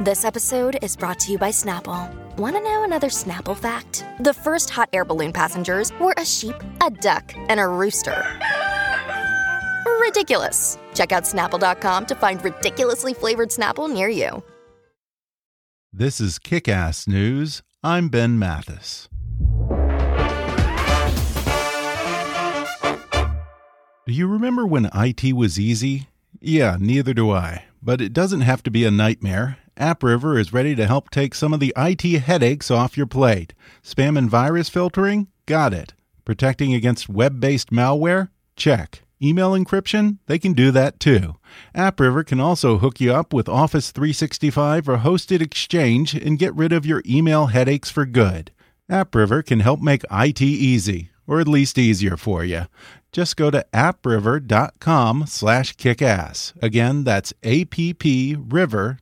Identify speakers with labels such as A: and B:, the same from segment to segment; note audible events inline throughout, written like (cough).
A: This episode is brought to you by Snapple. Want to know another Snapple fact? The first hot air balloon passengers were a sheep, a duck, and a rooster. Ridiculous. Check out snapple.com to find ridiculously flavored Snapple near you.
B: This is Kick Ass News. I'm Ben Mathis. Do you remember when IT was easy? Yeah, neither do I. But it doesn't have to be a nightmare. AppRiver is ready to help take some of the IT headaches off your plate. Spam and virus filtering? Got it. Protecting against web based malware? Check. Email encryption? They can do that too. AppRiver can also hook you up with Office 365 or hosted Exchange and get rid of your email headaches for good. AppRiver can help make IT easy, or at least easier for you. Just go to appriver.com slash kickass. Again, that's appriver.com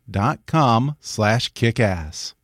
B: slash kickass.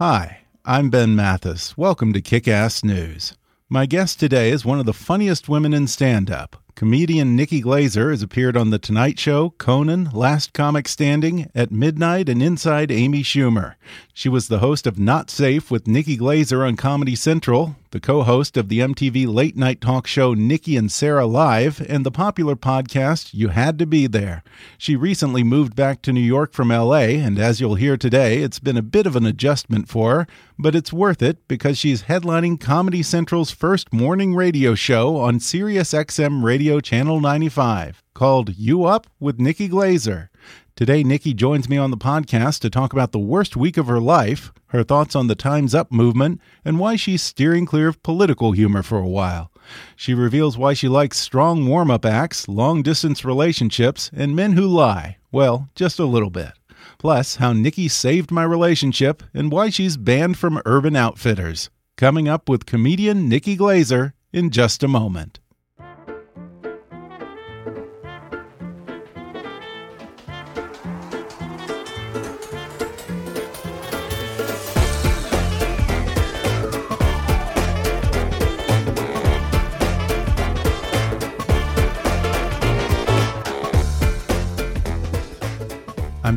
B: Hi, I'm Ben Mathis. Welcome to Kick-Ass News. My guest today is one of the funniest women in stand-up. Comedian Nikki Glaser has appeared on The Tonight Show, Conan, Last Comic Standing, At Midnight, and Inside Amy Schumer. She was the host of Not Safe with Nikki Glaser on Comedy Central, the co host of the MTV late night talk show Nikki and Sarah Live, and the popular podcast You Had to Be There. She recently moved back to New York from LA, and as you'll hear today, it's been a bit of an adjustment for her, but it's worth it because she's headlining Comedy Central's first morning radio show on Sirius XM Radio Channel 95 called You Up with Nikki Glaser. Today, Nikki joins me on the podcast to talk about the worst week of her life, her thoughts on the Time's Up movement, and why she's steering clear of political humor for a while. She reveals why she likes strong warm up acts, long distance relationships, and men who lie. Well, just a little bit. Plus, how Nikki saved my relationship and why she's banned from Urban Outfitters. Coming up with comedian Nikki Glaser in just a moment.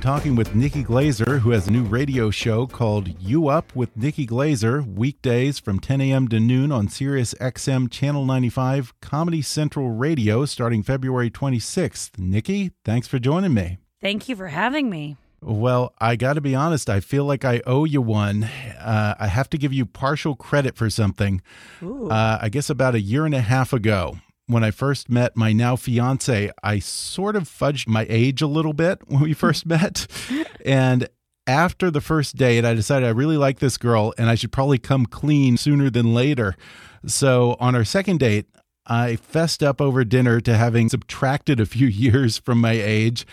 B: Talking with Nikki Glaser, who has a new radio show called You Up with Nikki Glaser, weekdays from 10 a.m. to noon on Sirius XM Channel 95 Comedy Central Radio starting February 26th. Nikki, thanks for joining me.
C: Thank you for having me.
B: Well, I got to be honest, I feel like I owe you one. Uh, I have to give you partial credit for something. Uh, I guess about a year and a half ago, when I first met my now fiance, I sort of fudged my age a little bit (laughs) when we first met. And after the first date, I decided I really like this girl and I should probably come clean sooner than later. So on our second date, I fessed up over dinner to having subtracted a few (laughs) years from my age.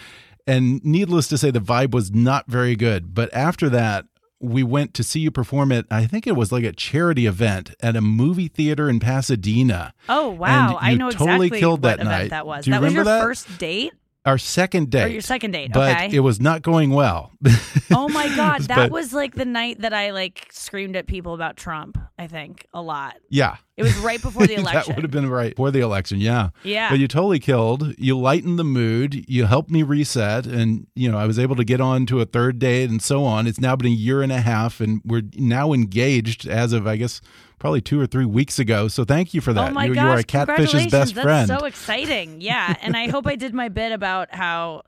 B: And needless to say, the vibe was not very good. But after that, we went to see you perform at I think it was like a charity event at a movie theater in Pasadena.
C: Oh wow, I know
B: totally
C: exactly
B: killed
C: what
B: that night.
C: that was.
B: Do you
C: that was your
B: that?
C: first date.
B: Our second date.
C: your second date,
B: But
C: okay.
B: it was not going well. (laughs)
C: Oh my god, that
B: But-
C: was like the night that I like screamed at people about Trump. I think a lot.
B: yeah.
C: It was right before the (laughs) election.
B: that would have been right before the election, yeah.
C: Yeah.
B: But you totally killed. You lightened the mood. You helped me reset, and you know I was able to get on to a third date and so on. It's now been a year and a half, and we're now engaged as of I guess probably two or three weeks ago. So thank you for that.
C: Oh my
B: you,
C: gosh!
B: you are a catfish's
C: congratulations.
B: best
C: That's
B: friend.
C: so exciting. Yeah, and I hope I did my bit about how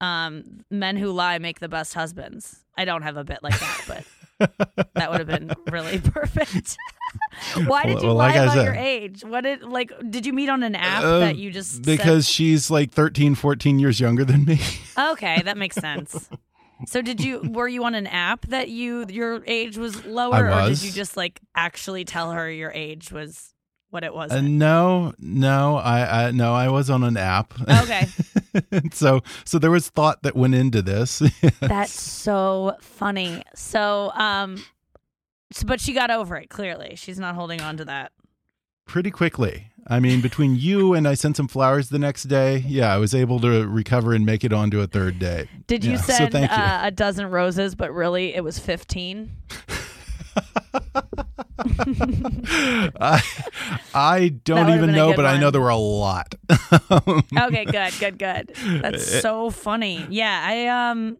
C: um, men who lie make the best husbands. I don't have a bit like that, but (laughs) that would have been really perfect. (laughs) Why did you
B: well,
C: lie
B: like I
C: about
B: said-
C: your age? What did like? Did you meet on an app
B: Uh,
C: that you just said-
B: because she's like 13, 14 years younger than me.
C: Okay, that makes sense. (laughs) So did you (laughs) were you on an app that you your age was lower
B: I
C: or did you just like actually tell her your age was what it was.
B: Uh, no, no, I, I no, I was on an app.
C: Okay. (laughs)
B: so so there was thought that went into this. (laughs)
C: That's so funny. So um so, but she got over it clearly. She's not holding on to that.
B: Pretty quickly. I mean, between you and I sent some flowers the next day. Yeah, I was able to recover and make it onto a third day.
C: Did you
B: Yeah, so
C: send
B: you.
C: uh, a dozen roses, but really it was 15? (laughs)
B: I, I don't even know, but I know there were a lot.
C: Okay, good, good, good. That's (laughs) so funny. Yeah, I um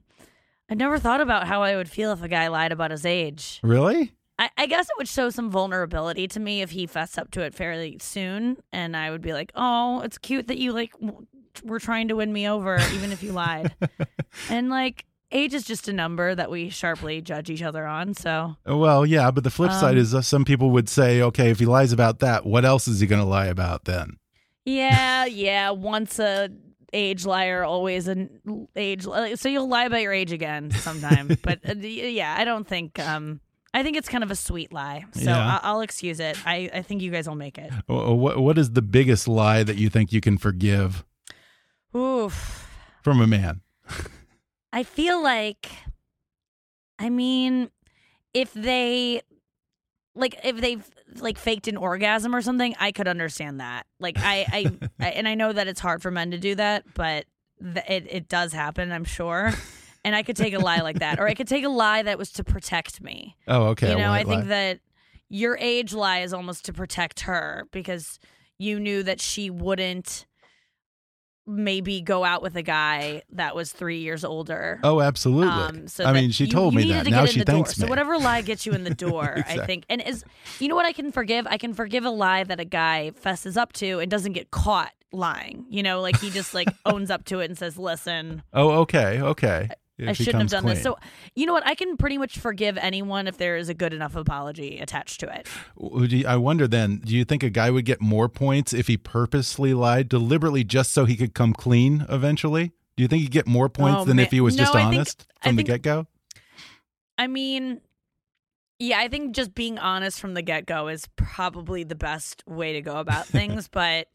C: I never thought about how I would feel if a guy lied about his age.
B: really?
C: I, I guess it would show some vulnerability to me if he fessed up to it fairly soon, and I would be like, "Oh, it's cute that you like w- were trying to win me over, even if you lied." (laughs) and like, age is just a number that we sharply judge each other on. So
B: Well, yeah, but the flip side
C: Um,
B: is uh, some people would say, okay, if he lies about that, what else is he going to lie about then?
C: yeah, (laughs) yeah. Once a age liar, always an age. li- So you'll lie about your age again sometime. (laughs) but uh, yeah, I don't think. um I think it's kind of a sweet lie, so
B: Yeah.
C: I- I'll excuse it. I, I think you guys will make it.
B: What, what is the biggest lie that you think you can forgive
C: Oof.
B: from a man?
C: I feel like, I mean, if they, like, if they've like faked an orgasm or something, I could understand that. Like, I, I, (laughs) I and I know that it's hard for men to do that, but th- it it does happen, I'm sure. (laughs) And I could take a lie like that, or I could take a lie that was to protect me. (laughs)
B: Oh, okay.
C: you know, I think
B: lie.
C: that your age lie is almost to protect her because you knew that she wouldn't maybe go out with a guy that was three years older.
B: Oh, absolutely.
C: Um, so
B: I mean, she
C: you-
B: told
C: you
B: me that.
C: to
B: Now
C: get in
B: she
C: the door.
B: me.
C: So whatever lie gets you in the (laughs) door, I think, and is you know what I can forgive? I can forgive a lie that a guy fesses up to and doesn't get caught lying. You know, like he just like (laughs) owns up to it and says, "Listen,
B: Oh, okay, okay.
C: I shouldn't have done this." So you know what? I can pretty much forgive anyone if there is a good enough apology attached to it.
B: You- I wonder then, do you think a guy would get more points if he purposely lied deliberately just so he could come clean eventually? Do you think he'd get more points
C: Oh,
B: than
C: man.
B: if he was
C: No,
B: just
C: think-
B: honest
C: I
B: from the
C: think-
B: get go?
C: I mean, yeah, I think just being honest from the get go is probably the best way to go about (laughs) things, but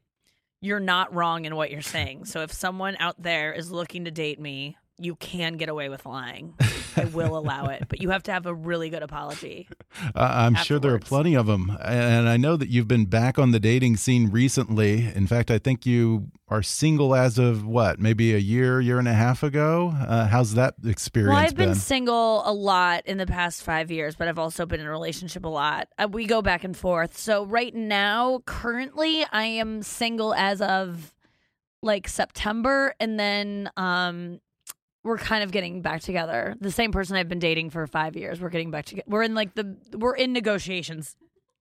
C: you're not wrong in what you're saying. So if someone out there is looking to date me, you can get away with lying. I will allow it, but you have to have a really good apology.
B: Uh, I'm sure there are plenty of them. And I know that you've been back on the dating scene recently. In fact, I think you are single as of what, maybe a year, year and a half ago? Uh, how's that experience
C: Well, I've been
B: been?
C: single a lot in the past five years, but I've also been in a relationship a lot. Uh, we go back and forth. So right now, currently, I am single as of like September, and then um, we're kind of getting back together. The same person I've been dating for five years. We're getting back together. We're in like the we're in negotiations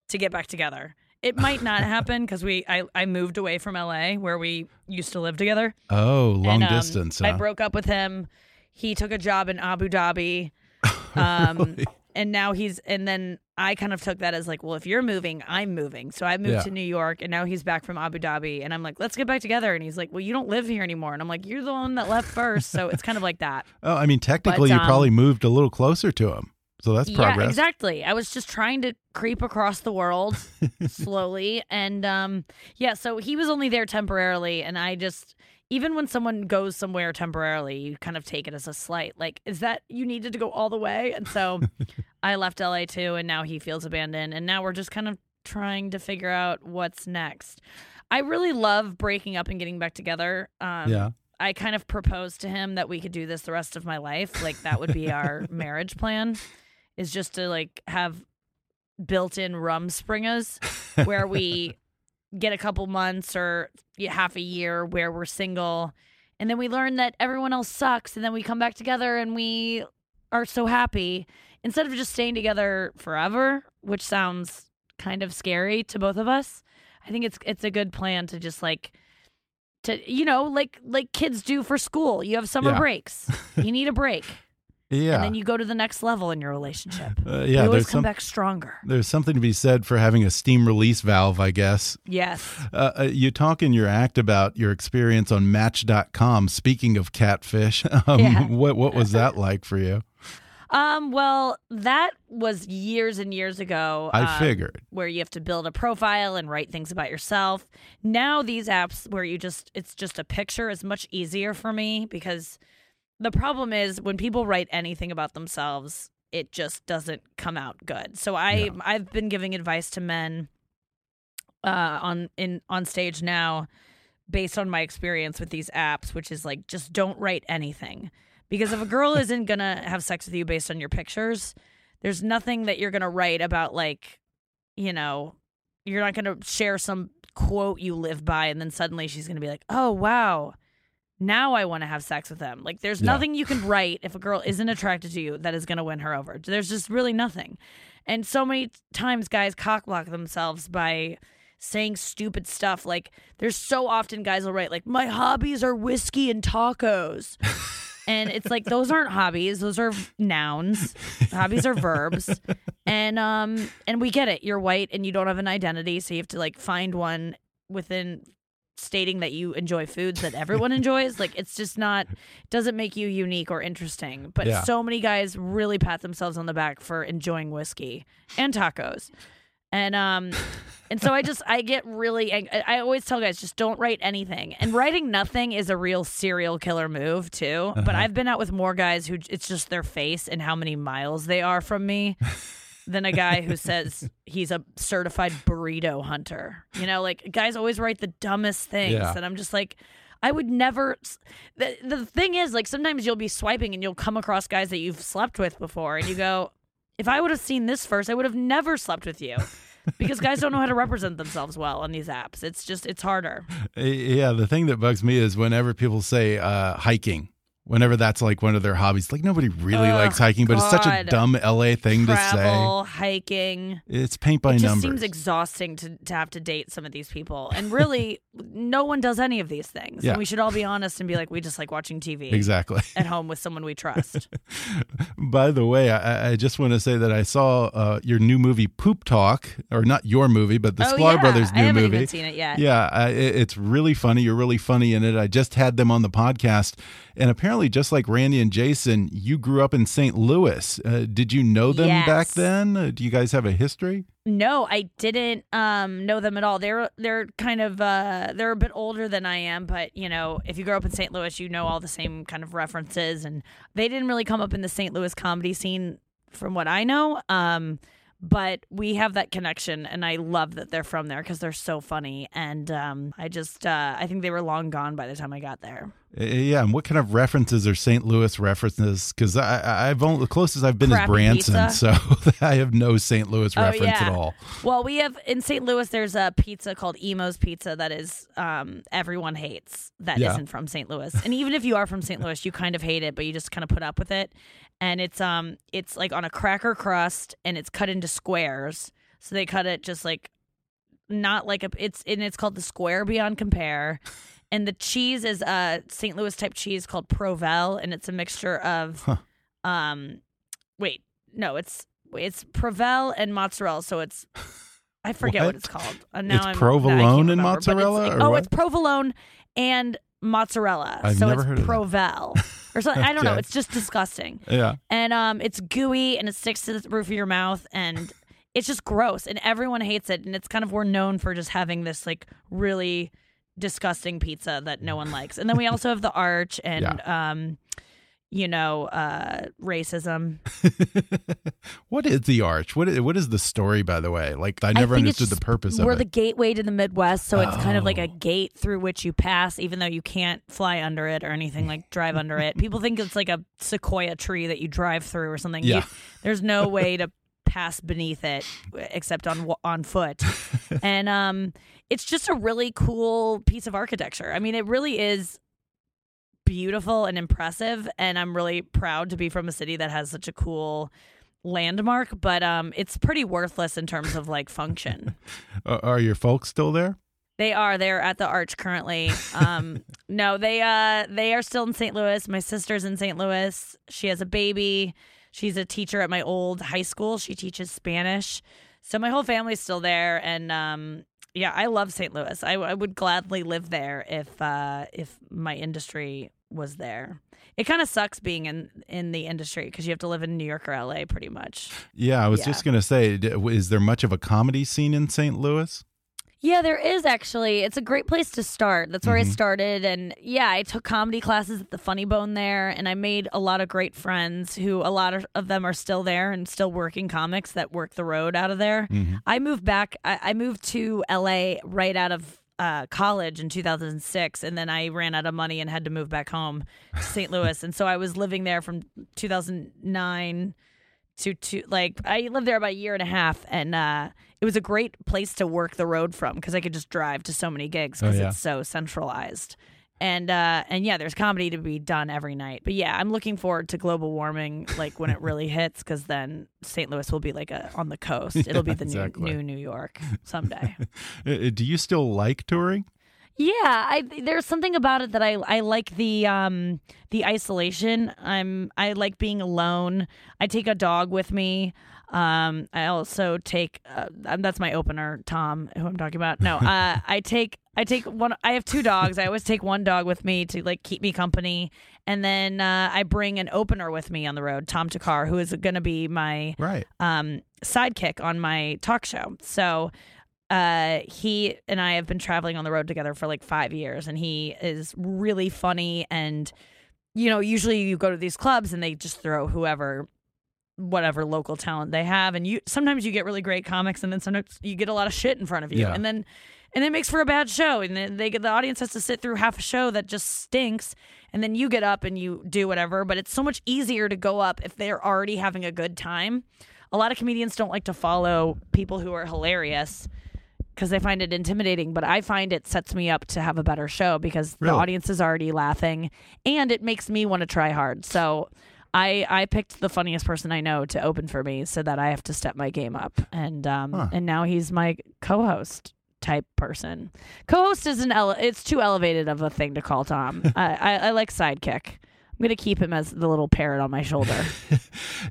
C: to get back together. It might not (laughs) happen because we I, I moved away from LA where we used to live together.
B: oh, long
C: And, um,
B: distance.
C: I broke up with him. He took a job in Abu Dhabi. (laughs) Um,
B: Really?
C: And now he's, and then I kind of took that as like, well, if you're moving, I'm moving. So I moved
B: Yeah.
C: to New York and now he's back from Abu Dhabi. And I'm like, let's get back together. And he's like, well, you don't live here anymore. And I'm like, you're the one that left first. So it's kind of like that. (laughs)
B: Oh, I mean, technically, you
C: um,
B: probably moved a little closer to him. So that's progress.
C: Yeah, exactly. I was just trying to creep across the world (laughs) slowly. And um, yeah, so he was only there temporarily. And I just, even when someone goes somewhere temporarily, you kind of take it as a slight. Like, is that you needed to go all the way? And so (laughs) I left LA too. And now he feels abandoned. And now we're just kind of trying to figure out what's next. I really love breaking up and getting back together. Um,
B: Yeah.
C: I kind of proposed to him that we could do this the rest of my life. Like that would be our (laughs) marriage plan is just to like have built-in rumspringas where we get a couple months or half a year where we're single and then we learn that everyone else sucks and then we come back together and we are so happy instead of just staying together forever, which sounds kind of scary to both of us. I think it's it's a good plan to just like to you know like like kids do for school. You have summer
B: Yeah.
C: breaks. You need a break, (laughs)
B: Yeah.
C: and then you go to the next level in your relationship.
B: Uh,
C: you
B: yeah,
C: always
B: there's
C: come
B: some,
C: back stronger.
B: there's something to be said for having a steam release valve, I guess.
C: Yes.
B: Uh, uh, you talk in your act about your experience on Match.com. Speaking of catfish, (laughs) um,
C: Yeah.
B: what what was that like for you?
C: Um, well, that was years and years ago.
B: I
C: um,
B: figured.
C: where you have to build a profile and write things about yourself. Now these apps where you just it's just a picture is much easier for me because the problem is when people write anything about themselves, it just doesn't come out good. So I
B: Yeah.
C: I've been giving advice to men uh on in on stage now based on my experience with these apps, which is like just don't write anything. Because if a girl (laughs) isn't gonna have sex with you based on your pictures, there's nothing that you're gonna write about like, you know, you're not gonna share some quote you live by and then suddenly she's gonna be like, Oh wow, now I wanna have sex with them. Like there's
B: Yeah.
C: nothing you can write if a girl isn't attracted to you that is gonna win her over. There's just really nothing. And so many times guys cockblock themselves by saying stupid stuff. Like there's so often guys will write like my hobbies are whiskey and tacos. (laughs) and it's like those aren't hobbies, those are nouns. hobbies are verbs. And um and we get it. You're white and you don't have an identity, so you have to like find one within stating that you enjoy foods that everyone enjoys like it's just not doesn't make you unique or interesting. But
B: Yeah.
C: so many guys really pat themselves on the back for enjoying whiskey and tacos. And um and so i just i get really ang- I- i always tell guys just don't write anything. And writing nothing is a real serial killer move too. But i've been out with more guys who it's just their face and how many miles they are from me than a guy who says he's a certified burrito hunter. You know, like guys always write the dumbest things,
B: Yeah.
C: and I'm just like, I would never. The the thing is, like sometimes you'll be swiping and you'll come across guys that you've slept with before, and you go, if I would have seen this first, I would have never slept with you. Because guys don't know how to represent themselves well on these apps. It's just it's harder. (laughs)
B: Yeah, the thing that bugs me is whenever people say uh, hiking, whenever that's like one of their hobbies, like nobody really likes hiking, but it's such a dumb LA thing
C: Travel, hiking.
B: to say. It's paint by
C: it just
B: numbers.
C: seems exhausting to, to have to date some of these people. And really, (laughs) no one does any of these things.
B: Yeah.
C: And we should all be honest and be like, we just like watching TV (laughs)
B: exactly.
C: at home with someone we trust. (laughs)
B: By the way, I, I just want to say that I saw uh, your new movie Poop Talk, or not your movie, but the
C: oh,
B: Sklar
C: yeah.
B: Brothers
C: I
B: new
C: haven't
B: movie.
C: even seen it yet.
B: Yeah, I, it- it's really funny. You're really funny in it. I just had them on the podcast, and apparently, just like Randy and Jason, you grew up in St. Louis. Uh, did you know them back then? Uh, do you guys have a history?
C: No, I didn't um, know them at all. They're they're kind of uh, they're a bit older than I am, but you know, if you grow up in St. Louis, you know all the same kind of references, and they didn't really come up in the St. Louis comedy scene, from what I know. Um, but we have that connection, and I love that they're from there because they're so funny. And um, I just uh, I think they were long gone by the time I got there.
B: Uh, Yeah, and what kind of references are St. Louis references? Because I, I've only the closest I've been is Branson,
C: pizza.
B: so (laughs) I have no St. Louis
C: Oh,
B: reference
C: yeah.
B: at all.
C: Well, we have in St. Louis. There's a pizza called Imo's Pizza that is um, everyone hates. That
B: Yeah.
C: not from St. Louis, and even if you are from St. Louis, you kind of hate it, but you just kind of put up with it. And it's um, it's like on a cracker crust, and it's cut into squares. So they cut it just like not like a. It's and it's called the Square Beyond Compare. And the cheese is a St. Louis type cheese called Provel, and it's a mixture of, um, wait, no, it's it's Provel and mozzarella. So it's I forget what,
B: What?
C: it's called. Uh, now
B: It's
C: I'm,
B: provolone and
C: remember, it's
B: mozzarella, or
C: oh,
B: what?
C: it's provolone and mozzarella.
B: I've
C: so it's
B: heard of that.
C: Provel (laughs) or something. I don't know. It's just disgusting,
B: Yeah.
C: and um, it's gooey and it sticks to the roof of your mouth and. (laughs) It's just gross, and everyone hates it. And it's kind of we're known for just having this like really disgusting pizza that no one likes. And then we (laughs) also have the arch and um, you know, uh, racism. (laughs)
B: what is the arch? What is, what is the story, by the way? Like, I
C: I
B: never
C: it's
B: understood the purpose of
C: We're the gateway to the Midwest, so it's kind of like a
B: Oh.
C: gate through which you pass, even though you can't fly under it or anything like drive under it. People think it's like a sequoia tree that you drive through or something. You-
B: Yeah.
C: there's no way to pass beneath it except on on foot, (laughs) and um, it's just a really cool piece of architecture. I mean, it really is beautiful and impressive, and I'm really proud to be from a city that has such a cool landmark but um it's pretty worthless in terms of like function. (laughs)
B: Are- your folks still there?
C: they are. They're at the arch currently. Um (laughs) no they uh they are still in st louis. My sister's in st louis. She has a baby she's a teacher at my old high school she teaches spanish so my whole family's still there and um yeah i love st louis i, I would gladly live there if uh if my industry was there. It kind of sucks being in in the industry because you have to live in New York or LA pretty much.
B: Yeah, I was
C: Yeah.
B: just going to say, is there much of a comedy scene in St. Louis?
C: Yeah, there is actually. It's a great place to start. That's where I
B: Mhm.
C: started. And yeah, I took comedy classes at the Funny Bone there, and I made a lot of great friends who a lot of, of them are still there and still working comics that work the road out of there.
B: Mhm.
C: I moved back, I, I moved to LA right out of uh, college in 2006, and then I ran out of money and had to move back home to St. (laughs) Louis. And so I was living there from 2009 to to like I lived there about a year and a half, and uh, it was a great place to work the road from because I could just drive to so many gigs because
B: Oh, yeah.
C: it's so centralized. And uh, and yeah, there's comedy to be done every night. But yeah, I'm looking forward to global warming, like when it really (laughs) hits, because then St. Louis will be like a on the coast. It'll be the
B: exactly.
C: new new New York someday. (laughs)
B: Uh, uh, Do you still like touring?
C: Yeah, I there's something about it that I I like the um the isolation. I'm I like being alone. I take a dog with me. Um, I also take uh, that's my opener, Tom, who I'm talking about. No, (laughs) uh, I take I take one. I have two dogs. I always take one dog with me to like keep me company, and then uh, I bring an opener with me on the road, Tom Thakkar, who is going to be my
B: Right.
C: um, sidekick on my talk show. So uh, he and I have been traveling on the road together for like five years, and he is really funny. And you know, usually you go to these clubs and they just throw whoever, whatever local talent they have, and you sometimes you get really great comics, and then sometimes you get a lot of shit in front of you,
B: Yeah.
C: and then. And it makes for a bad show, and then they get the audience has to sit through half a show that just stinks, and then you get up and you do whatever. But it's so much easier to go up if they're already having a good time. A lot of comedians don't like to follow people who are hilarious because they find it intimidating. But I find it sets me up to have a better show because
B: Really?
C: the audience is already laughing, and it makes me want to try hard. So. I, I picked the funniest person I know to open for me so that I have to step my game up and um
B: Huh.
C: and now he's my co-host type person. Co-host is an ele- it's too elevated of a thing to call Tom. (laughs) I, I I like sidekick. I'm gonna keep him as the little parrot on my shoulder. (laughs)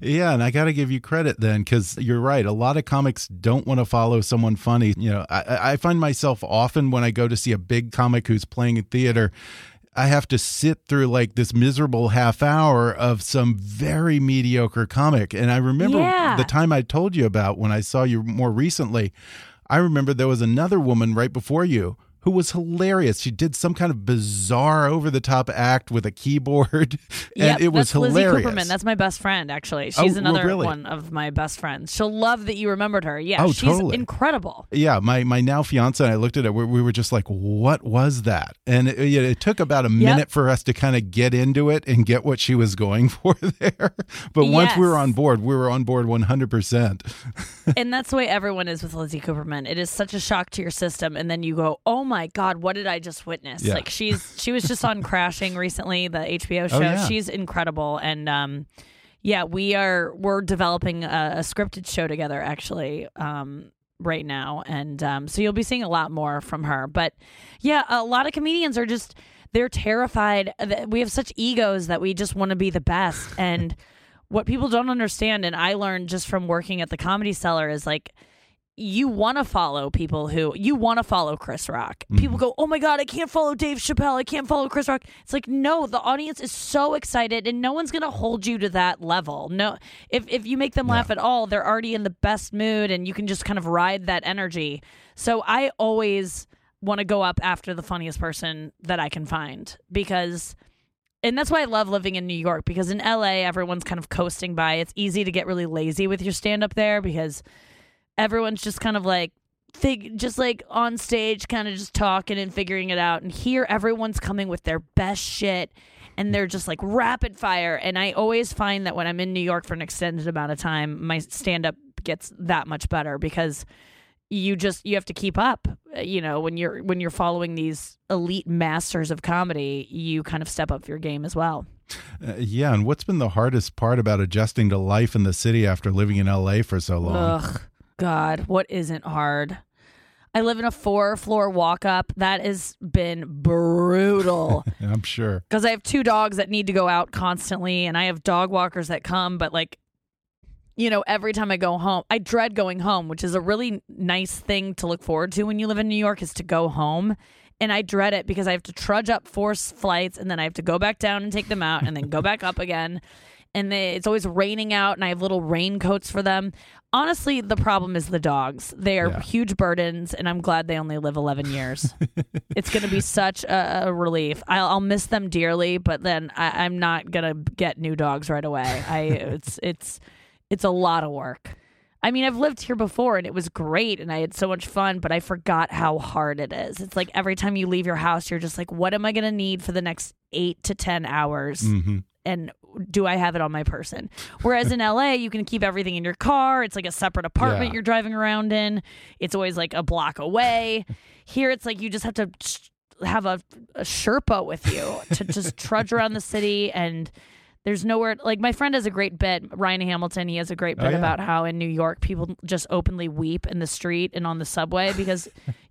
B: Yeah, and I got to give you credit then because you're right. A lot of comics don't want to follow someone funny. You know, I I find myself often when I go to see a big comic who's playing in theater. I have to sit through like this miserable half hour of some very mediocre comic. And I remember
C: Yeah.
B: the time I told you about when I saw you more recently. I remember there was another woman right before you who was hilarious. She did some kind of bizarre over the top act with a keyboard. (laughs) And
C: Yep,
B: it was
C: that's
B: hilarious.
C: Lizzie Cooperman. That's my best friend, actually.
B: Oh,
C: She's
B: well,
C: another
B: really?
C: one of my best friends. She'll love that you remembered her. Yeah,
B: Oh,
C: she's
B: totally.
C: incredible.
B: yeah, my my now fiance and I looked at it. We, we were just like, "What was that?" And it, it, it took about a minute for us to kind of get into it and get what she was going (laughs) for there. But once we were on board, we were on board one hundred percent. (laughs)
C: and that's the way everyone is with Lizzie Cooperman. It is such a shock to your system, and then you go, "Oh my god, what did I just witness?"
B: Yeah.
C: Like she's she was just on Crashing (laughs) recently, the HBO show.
B: Oh, yeah.
C: She's incredible, and um, yeah, we are we're developing a, a scripted show together actually. Um, right now and um, so you'll be seeing a lot more from her but yeah a lot of comedians are just they're terrified that we have such egos that we just want to be the best and (laughs) what people don't understand and i learned just from working at the comedy cellar is like you want to follow people who you want to follow Chris Rock. People mm-hmm. go, "Oh my god, I can't follow Dave Chappelle. I can't follow Chris Rock." It's like, "No, the audience is so excited and no one's going to hold you to that level." No. If if you make them laugh at all, they're already in the best mood and you can just kind of ride that energy. So I always want to go up after the funniest person that I can find because and that's why I love living in New York because in LA everyone's kind of coasting by. It's easy to get really lazy with your stand up there because everyone's just kind of like fig just like on stage kind of just talking and figuring it out and here everyone's coming with their best shit and they're just like rapid fire and I always find that when I'm in New York for an extended amount of time my stand up gets that much better because you just you have to keep up Uh, you know when you're when you're following these elite masters of comedy you kind of step up your game as well
B: Uh, yeah, and what's been the hardest part about adjusting to life in the city after living in LA for so long?
C: Ugh, God, what isn't hard? I live in a four floor walk up. That has been brutal (laughs)
B: I'm sure.
C: because I have two dogs that need to go out constantly, and I have dog walkers that come, but like, you know, every time I go home, I dread going home, which is a really nice thing to look forward to when you live in New York is to go home and I dread it because I have to trudge up four flights and then I have to go back down and take them out and then go back up again. And they, it's always raining out, and I have little raincoats for them. Honestly, the problem is the dogs. They are
B: Yeah.
C: huge burdens, and I'm glad they only live 11 years. (laughs) it's going to be such a, a relief. I'll, I'll miss them dearly, but then I, I'm not going to get new dogs right away. I (laughs) it's it's it's a lot of work. I mean, I've lived here before and it was great and I had so much fun, but I forgot how hard it is. It's like every time you leave your house, you're just like, what am I going to need for the next eight to 10 hours?
B: hmm
C: And do I have it on my person? Whereas in LA, you can keep everything in your car. It's like a separate apartment
B: Yeah.
C: you're driving around in, it's always like a block away. Here, it's like you just have to have a, a Sherpa with you to just trudge around the city and there's nowhere like my friend has a great bit ryan hamilton he has a great
B: Oh,
C: bit
B: yeah.
C: about how in new york people just openly weep in the street and on the subway because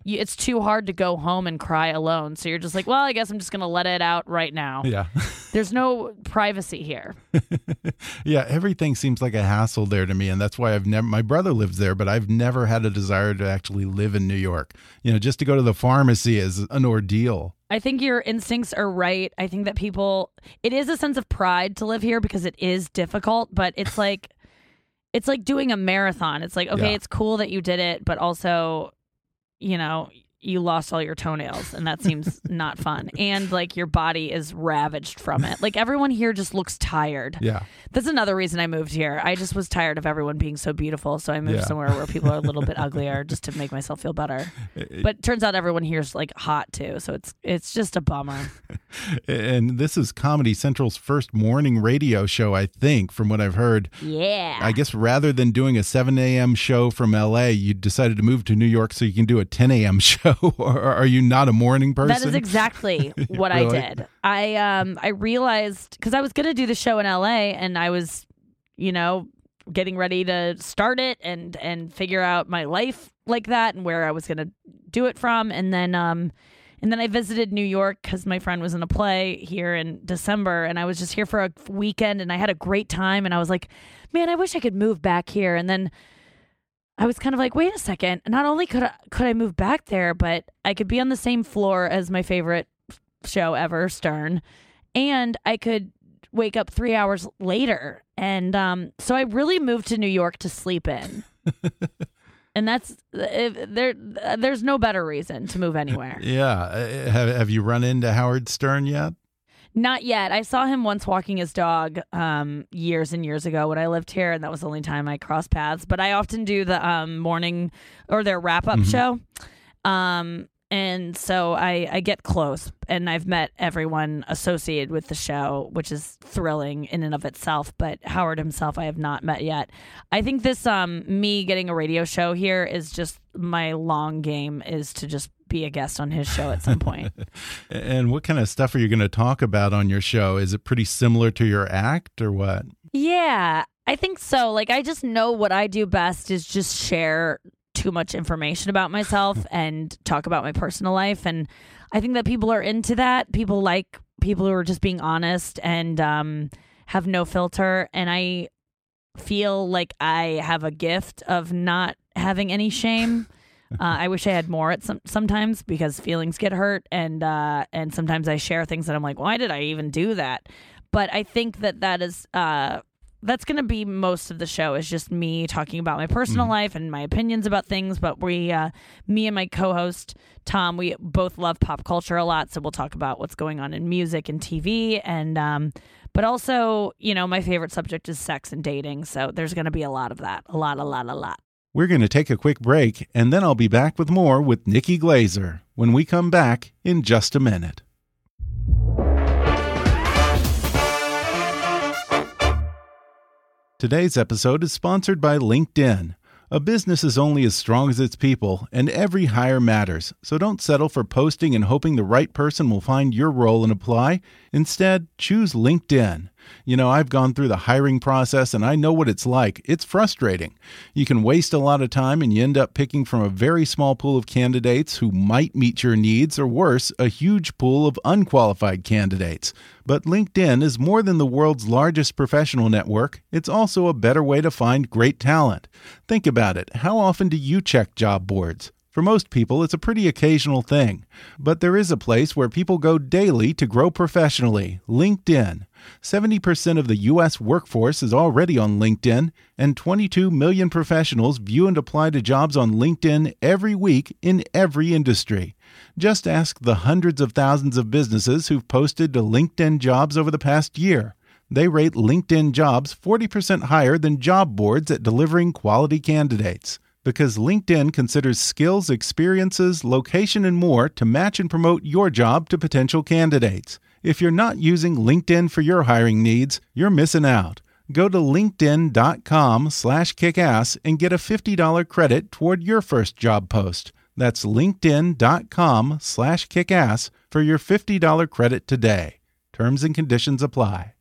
C: you, it's too hard to go home and cry alone so you're just like well i guess i'm just gonna let it out right now
B: Yeah. (laughs)
C: there's no privacy here (laughs)
B: yeah, everything seems like a hassle there to me, and that's why I've never. My brother lives there, but I've never had a desire to actually live in New York. You know, just to go to the pharmacy is an ordeal.
C: I think your instincts are right. I think that people it is a sense of pride to live here because it is difficult, but it's (laughs) like it's like doing a marathon. It's like, okay,
B: Yeah.
C: it's cool that you did it, but also, you know, you lost all your toenails and that seems (laughs) not fun. And like your body is ravaged from it. Like everyone here just looks tired.
B: Yeah,
C: That's another reason I moved here. I just was tired of everyone being so beautiful, so I moved
B: Yeah.
C: somewhere where people are a little bit (laughs) uglier just to make myself feel better. But turns out everyone here's like hot too, so it's it's just a bummer. (laughs)
B: and this is Comedy Central's first morning radio show, I think, from what I've heard.
C: Yeah.
B: I guess rather than doing a 7 a.m. show from LA, you decided to move to New York so you can do a 10 a.m. show. (laughs) or are you not a morning person?
C: That is exactly (laughs) what I did. I um I realized because I was gonna do the show in LA and I was, you know, getting ready to start it and and figure out my life like that and where I was gonna do it from and then um and then I visited New York because my friend was in a play here in December and I was just here for a weekend and I had a great time and I was like, man, I wish I could move back here and then I was kind of like, wait a second. Not only could I, could I move back there, but I could be on the same floor as my favorite show ever, Stern, and I could wake up three hours later. And um, so I really moved to New York to sleep in. (laughs) and that's if there. There's no better reason to move anywhere. (laughs)
B: Yeah. Uh, Have, have you run into Howard Stern yet?
C: Not yet. I saw him once walking his dog um, years and years ago when I lived here, and that was the only time I crossed paths. But I often do the um, morning or their wrap up show. Um, and so I, I get close, and I've met everyone associated with the show, which is thrilling in and of itself. But Howard himself, I have not met yet. I think this um, me getting a radio show here is just my long game is to just be a guest on his show at some point. (laughs)
B: And what kind of stuff are you going to talk about on your show? Is it pretty similar to your act or what?
C: Yeah, I think so. Like, I just know what I do best is just share too much information about myself (laughs) and talk about my personal life. And I think that people are into that. People like people who are just being honest and um, have no filter. And I feel like I have a gift of not having any shame. (laughs) Uh, I wish I had more at some sometimes because feelings get hurt and uh, and sometimes I share things that I'm like, why did I even do that? But I think that that is uh, that's going to be most of the show is just me talking about my personal life and my opinions about things. But we, uh, me and my co-host Tom, we both love pop culture a lot, so we'll talk about what's going on in music and TV and. Um, but also, you know, my favorite subject is sex and dating. So there's going to be a lot of that. A lot, a lot, a lot.
B: We're going to take a quick break, and then I'll be back with more with Nikki Glaser when we come back in just a minute. Today's episode is sponsored by LinkedIn. A business is only as strong as its people, and every hire matters. So don't settle for posting and hoping the right person will find your role and apply. Instead, choose LinkedIn. You know, I've gone through the hiring process and I know what it's like. It's frustrating. You can waste a lot of time and you end up picking from a very small pool of candidates who might meet your needs, or worse, a huge pool of unqualified candidates. But LinkedIn is more than the world's largest professional network, it's also a better way to find great talent. Think about it. How often do you check job boards? For most people, it's a pretty occasional thing. But there is a place where people go daily to grow professionally LinkedIn. 70% of the U.S. workforce is already on LinkedIn, and 22 million professionals view and apply to jobs on LinkedIn every week in every industry. Just ask the hundreds of thousands of businesses who've posted to LinkedIn jobs over the past year. They rate LinkedIn jobs 40% higher than job boards at delivering quality candidates because LinkedIn considers skills, experiences, location, and more to match and promote your job to potential candidates. If you're not using LinkedIn for your hiring needs, you're missing out. Go to linkedin.com slash kickass and get a $50 credit toward your first job post. That's linkedin.com slash kickass for your $50 credit today. Terms and conditions apply.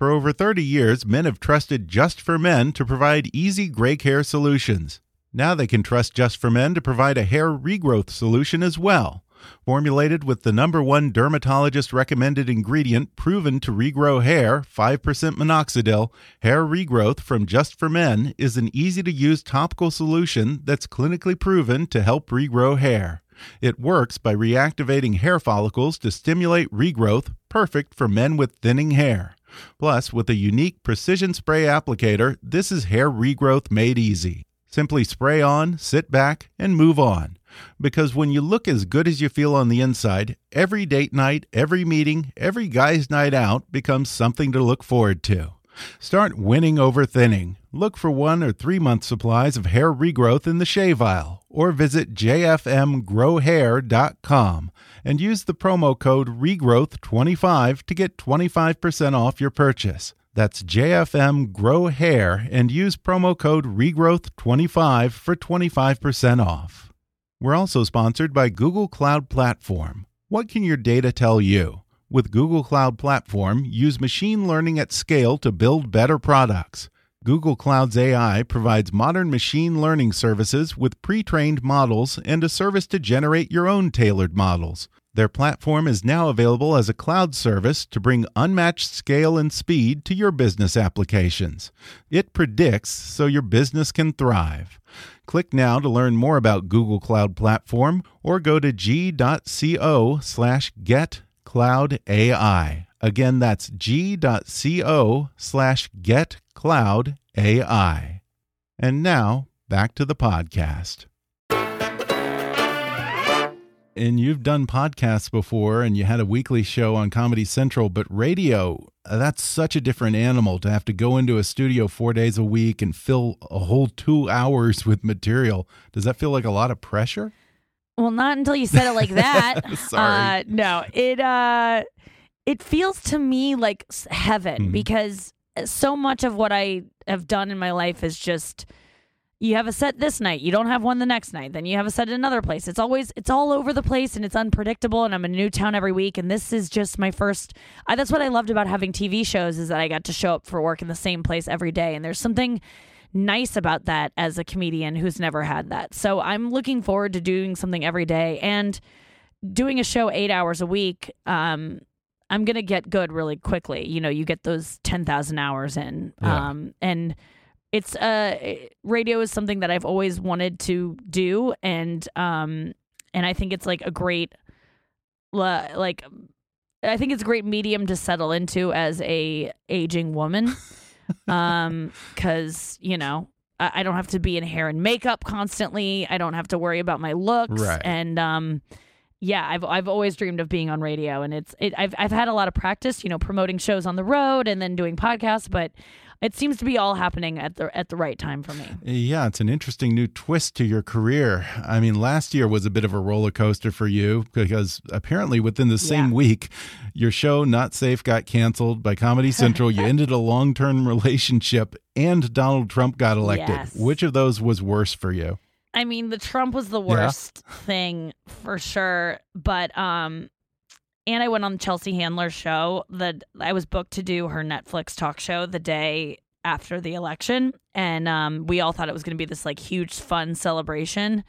B: For over 30 years, men have trusted Just for Men to provide easy gray hair solutions. Now they can trust Just for Men to provide a hair regrowth solution as well. Formulated with the number one dermatologist recommended ingredient proven to regrow hair, 5% minoxidil, hair regrowth from Just for Men is an easy to use topical solution that's clinically proven to help regrow hair. It works by reactivating hair follicles to stimulate regrowth, perfect for men with thinning hair. Plus, with a unique precision spray applicator, this is hair regrowth made easy. Simply spray on, sit back, and move on. Because when you look as good as you feel on the inside, every date night, every meeting, every guy's night out becomes something to look forward to. Start winning over thinning. Look for one or three month supplies of hair regrowth in the shave aisle or visit jfmgrowhair.com and use the promo code regrowth25 to get 25% off your purchase. That's JFM Grow Hair and use promo code regrowth25 for 25% off. We're also sponsored by Google Cloud Platform. What can your data tell you? With Google Cloud Platform, use machine learning at scale to build better products. Google Cloud's AI provides modern machine learning services with pre trained models and a service to generate your own tailored models. Their platform is now available as a cloud service to bring unmatched scale and speed to your business applications. It predicts so your business can thrive. Click now to learn more about Google Cloud Platform or go to g.co slash getcloudai. Again, that's g.co slash getcloudai. And now, back to the podcast and you've done podcasts before and you had a weekly show on Comedy Central, but radio, uh, that's such a different animal to have to go into a studio four days a week and fill a whole two hours with material. Does that feel like a lot of pressure?
C: Well, not until you said it like that. (laughs)
B: Sorry.
C: Uh, no, it uh, it feels to me like heaven
B: Mhm.
C: because so much of what I have done in my life is just you have a set this night, you don't have one the next night, then you have a set at another place. It's always it's all over the place and it's unpredictable. And I'm in a new town every week, and this is just my first. I, that's what I loved about having TV shows is that I got to show up for work in the same place every day, and there's something nice about that as a comedian who's never had that. So I'm looking forward to doing something every day and doing a show eight hours a week. Um, I'm gonna get good really quickly. You know, you get those ten thousand hours in,
B: Yeah.
C: um, and it's uh, radio is something that I've always wanted to do, and um, and I think it's like a great, like, I think it's a great medium to settle into as a aging woman, (laughs) um, because you know. I I don't have to be in hair and makeup constantly. I don't have to worry about my looks,
B: Right.
C: and um, yeah, I've I've always dreamed of being on radio, and it's it, I've I've had a lot of practice, you know, promoting shows on the road and then doing podcasts, but it seems to be all happening at the at the right time for me.
B: Yeah, it's an interesting new twist to your career. I mean, last year was a bit of a roller coaster for you because apparently within the same
C: Yeah.
B: week, your show Not Safe got canceled by Comedy (laughs) Central. you ended a long term relationship and Donald Trump got elected.
C: Yes.
B: Which of those was worse for you?
C: I mean, the Trump was the worst thing for sure, but um and I went on Chelsea Handler's show. that I was booked to do her Netflix talk show the day after the election, and um, we all thought it was going to be this like huge fun celebration,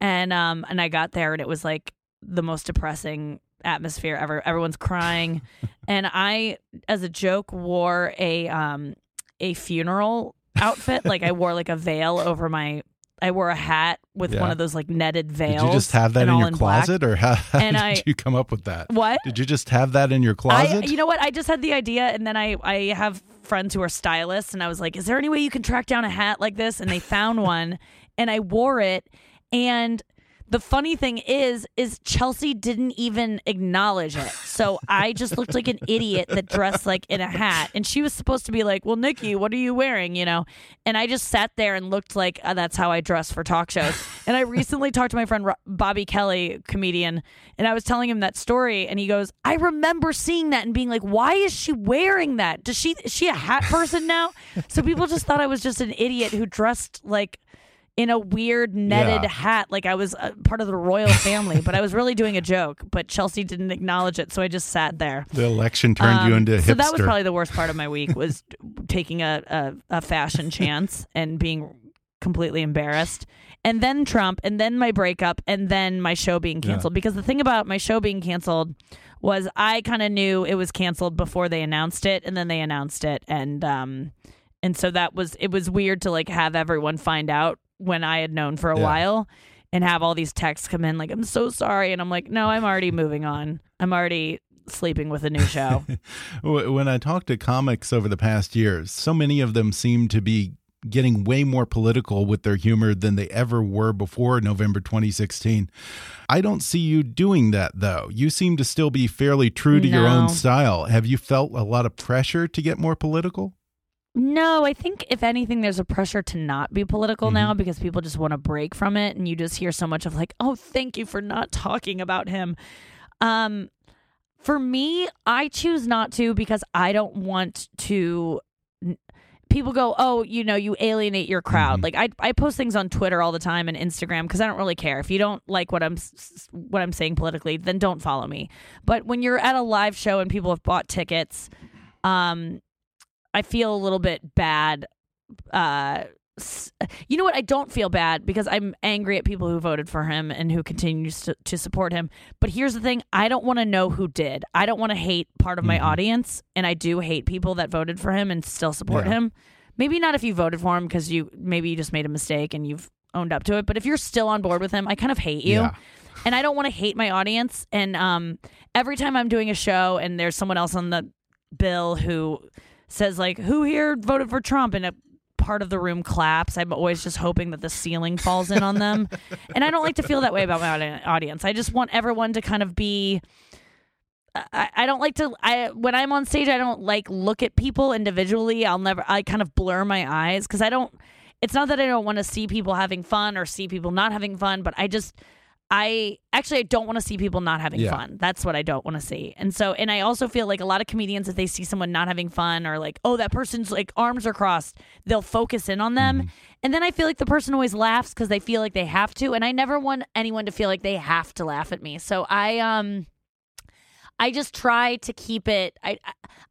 C: and um, and I got there and it was like the most depressing atmosphere ever. Everyone's crying, (laughs) and I, as a joke, wore a um a funeral outfit. like I wore like a veil over my I wore a hat with
B: Yeah.
C: one of those like netted veils.
B: Did you just have that in your
C: black.
B: closet, or how, (laughs) how
C: And
B: did
C: I-
B: you come up with that?
C: What?
B: Did you just have that in your closet?
C: I, you know what? I just had the idea, and then I, I have friends who are stylists, and I was like, "Is there any way you can track down a hat like this?" And they found (laughs) one, and I wore it. And the funny thing is, is Chelsea didn't even acknowledge it. So I just looked like an idiot that dressed like in a hat, and she was supposed to be like, "Well, Nikki, what are you wearing?" You know, and I just sat there and looked like uh, that's how I dress for talk shows. And I recently talked to my friend Bobby Kelly, comedian, and I was telling him that story, and he goes, "I remember seeing that and being like, why is she wearing that? Does she is she a hat person now?" so people just thought I was just an idiot who dressed like in a weird netted
B: Yeah.
C: hat, like I was uh, part of the royal family. but I was really doing a joke, but Chelsea didn't acknowledge it, so I just sat there.
B: the election turned you
C: Um,
B: into a hipster.
C: So that was probably the worst part of my week was (laughs) taking a, a, a fashion chance and being completely embarrassed. And then Trump, and then my breakup, and then my show being
B: Yeah.
C: canceled. Because the thing about my show being canceled was I kind of knew it was canceled before they announced it, and then they announced it, and um, and so that was it was weird to like have everyone find out when I had known for a
B: Yeah.
C: while. And have all these texts come in like I'm so sorry, and I'm like, no, I'm already moving on. I'm already sleeping with a new show. (laughs)
B: When I talk to comics over the past years, so many of them seem to be getting way more political with their humor than they ever were before November 2016. I don't see you doing that though. You seem to still be fairly true to your own style. Have you felt a lot of pressure to get more political?
C: No, I think if anything, there's a pressure to not be political
B: Mm-hmm.
C: now because people just want to break from it, and you just hear so much of like, "Oh, thank you for not talking about him." Um, for me, I choose not to because I don't want to. People go, "Oh, you know, you alienate your crowd."
B: Mhm.
C: Like I, I post things on Twitter all the time and Instagram because I don't really care. If you don't like what I'm, what I'm saying politically, then don't follow me. But when you're at a live show and people have bought tickets, um, I feel a little bit bad. Uh, you know what? I don't feel bad because I'm angry at people who voted for him and who continues to, to support him. But here's the thing I don't want to know who did. I don't want to hate part of my
B: Mhm.
C: audience. And I do hate people that voted for him and still support
B: Yeah.
C: him. Maybe not if you voted for him because you maybe you just made a mistake and you've owned up to it. But if you're still on board with him, I kind of hate you
B: Yeah.
C: and I don't want to hate my audience. And um, every time I'm doing a show and there's someone else on the bill who says like, "Who here voted for Trump?" and a part of the room claps, I'm always just hoping that the ceiling falls in on them. (laughs) and I don't like to feel that way about my audience. I just want everyone to kind of be. I, I don't like to I when I'm on stage I don't like look at people individually. I'll never I kind of blur my eyes cuz I don't it's not that I don't want to see people having fun or see people not having fun, but I just I actually I don't want to see people not having
B: Yeah.
C: fun. That's what I don't want to see. And so and I also feel like a lot of comedians if they see someone not having fun or like, oh, that person's like arms are crossed, they'll focus in on them. And then I feel like the person always laughs cuz they feel like they have to and I never want anyone to feel like they have to laugh at me. So I um I just try to keep it. I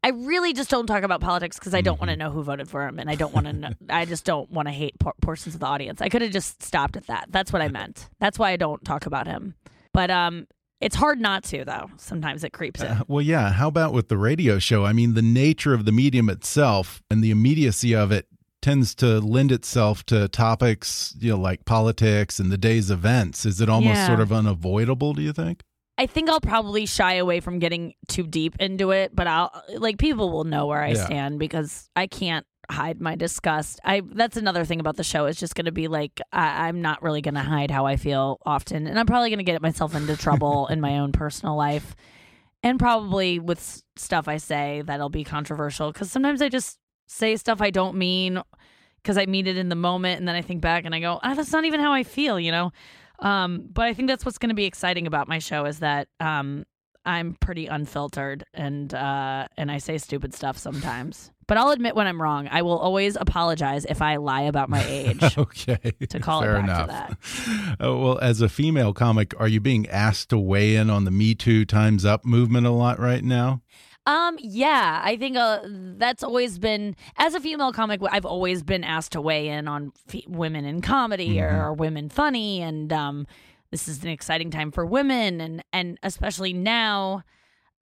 C: I really just don't talk about politics because I don't want to know who voted for him, and I don't want to. know (laughs) I just don't want to hate por- portions of the audience. I could have just stopped at that. That's what I meant. That's why I don't talk about him. But um, it's hard not to though. Sometimes it creeps in.
B: Uh, well, yeah. How about with the radio show? I mean, the nature of the medium itself and the immediacy of it tends to lend itself to topics, you know, like politics and the day's events. Is it almost
C: Yeah.
B: sort of unavoidable? Do you think?
C: I think I'll probably shy away from getting too deep into it, but I'll like people will know where I
B: Yeah.
C: stand because I can't hide my disgust. I that's another thing about the show. It's just going to be like I, I'm not really going to hide how I feel often, and I'm probably going to get myself into trouble (laughs) in my own personal life, and probably with s- stuff I say that'll be controversial because sometimes I just say stuff I don't mean because I mean it in the moment, and then I think back and I go, ah, that's not even how I feel, you know. Um, but I think that's what's going to be exciting about my show is that um, I'm pretty unfiltered and uh, and I say stupid stuff sometimes. But I'll admit when I'm wrong. I will always apologize if I lie about my age. (laughs)
B: Okay.
C: To call it
B: Fair
C: back to that.
B: Oh, (laughs) well, as a female comic, are you being asked to weigh in on the Me Too Times Up movement a lot right now?
C: Um, yeah, I think uh, that's always been as a female comic. I've always been asked to weigh in on fe- women in comedy or, or women funny, and um, this is an exciting time for women, and and especially now.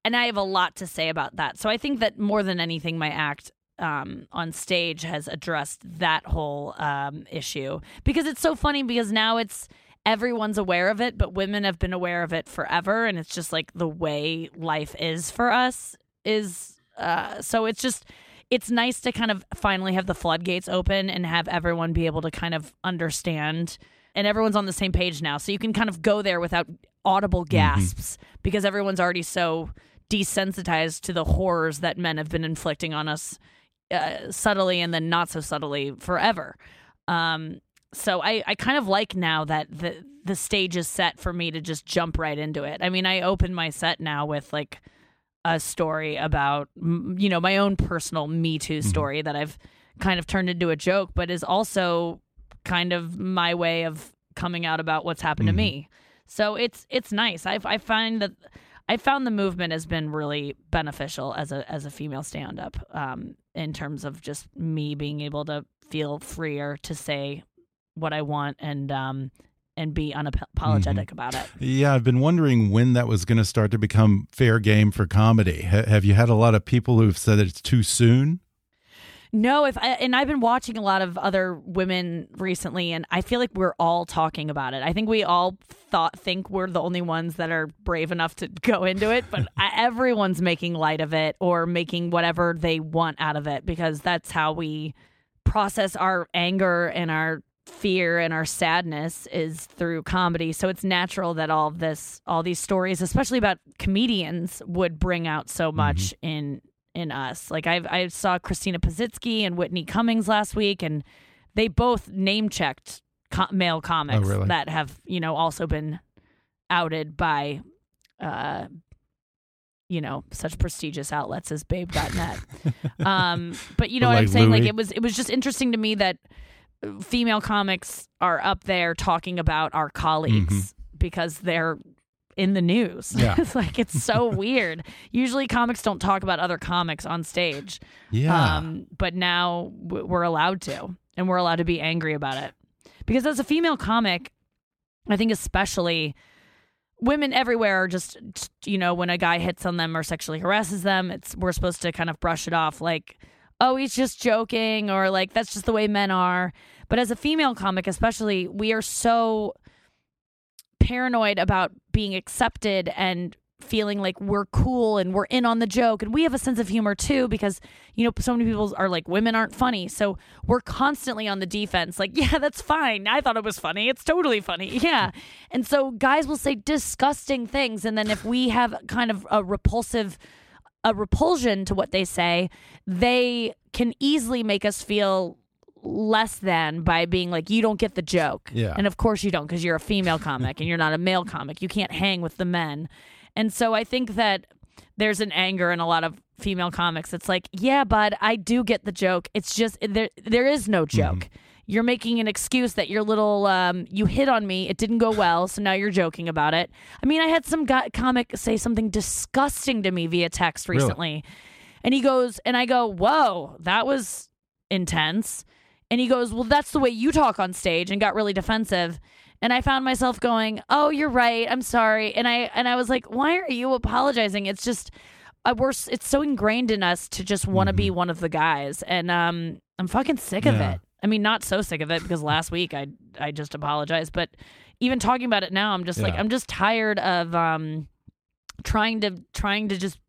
C: And I have a lot to say about that. So I think that more than anything, my act um, on stage has addressed that whole um, issue because it's so funny because now it's everyone's aware of it, but women have been aware of it forever, and it's just like the way life is for us is. Uh, so it's just it's nice to kind of finally have the floodgates open and have everyone be able to kind of understand. And everyone's on the same page now. So you can kind of go there without audible gasps because everyone's already so desensitized to the horrors that men have been inflicting on us uh, subtly and then not so subtly forever. Um, so I, I kind of like now that the the stage is set for me to just jump right into it. I mean i open my set now with like a story about you know my own personal me too story that I've kind of turned into a joke but is also kind of my way of coming out about what's happened to me. So it's it's nice. I I find that I found the movement has been really beneficial as a as a female stand up um in terms of just me being able to feel freer to say what I want and um and be mm-hmm. unapologetic about it.
B: Yeah, I've been wondering when that was going to start to become fair game for comedy. Ha have you had a lot of people who've said it's too soon?
C: No, if I, and I've been watching a lot of other women recently, and I feel like we're all talking about it. I think we all thought think we're the only ones that are brave enough to (laughs) go into it, but (laughs) everyone's making light of it or making whatever they want out of it because that's how we process our anger and our fear and our sadness is through comedy. So it's natural that all of this, all these stories, especially about comedians, would bring out so much in in us. Like I I saw Christina Pazsitzky and Whitney Cummings last week, and they both name checked co- male comics
B: really?
C: that have you know also been outed by. Uh, you know, such prestigious outlets as Babe.net. (laughs) um, but you know what
B: Like
C: I'm saying? Like it was, it was just interesting to me that female comics are up there talking about our colleagues because they're in the news.
B: Yeah. (laughs)
C: it's like it's so (laughs) weird. Usually comics don't talk about other comics on stage.
B: Yeah.
C: Um, but now w- we're allowed to, and we're allowed to be angry about it. Because as a female comic, I think especially women everywhere are just, just, you know, when a guy hits on them or sexually harasses them, it's we're supposed to kind of brush it off like, oh, he's just joking, or like that's just the way men are. But as a female comic, especially, we are so paranoid about being accepted and feeling like we're cool and we're in on the joke. And we have a sense of humor too because you know so many people are like women aren't funny. So we're constantly on the defense. Like (laughs) yeah that's fine. I thought it was funny. It's totally funny. (laughs) Yeah. And so guys will say disgusting things. And then if we have kind of a repulsive a repulsion to what they say they can easily make us feel less than by being like you don't get the joke.
B: Yeah.
C: and of course you don't because you're a female comic and you're not a male comic. You can't hang with the men. And so i think that there's an anger in a lot of female comics. It's like yeah bud i do get the joke. It's just there there is no joke mm-hmm. You're making an excuse that your little um, you hit on me. It didn't go well so now you're joking about it. I mean i had some guy, comic say something disgusting to me via text
B: Really?
C: recently. And he goes and i go whoa that was intense. And he goes well that's the way you talk on stage and got really defensive. And i found myself going oh you're right. I'm sorry. And i and i was like why are you apologizing? It's just uh, we're it's so ingrained in us to just want to be one of the guys. And um i'm fucking sick of it i mean not so sick of it because last week i i just apologized but even talking about it now i'm just like i'm just tired of um trying to trying to just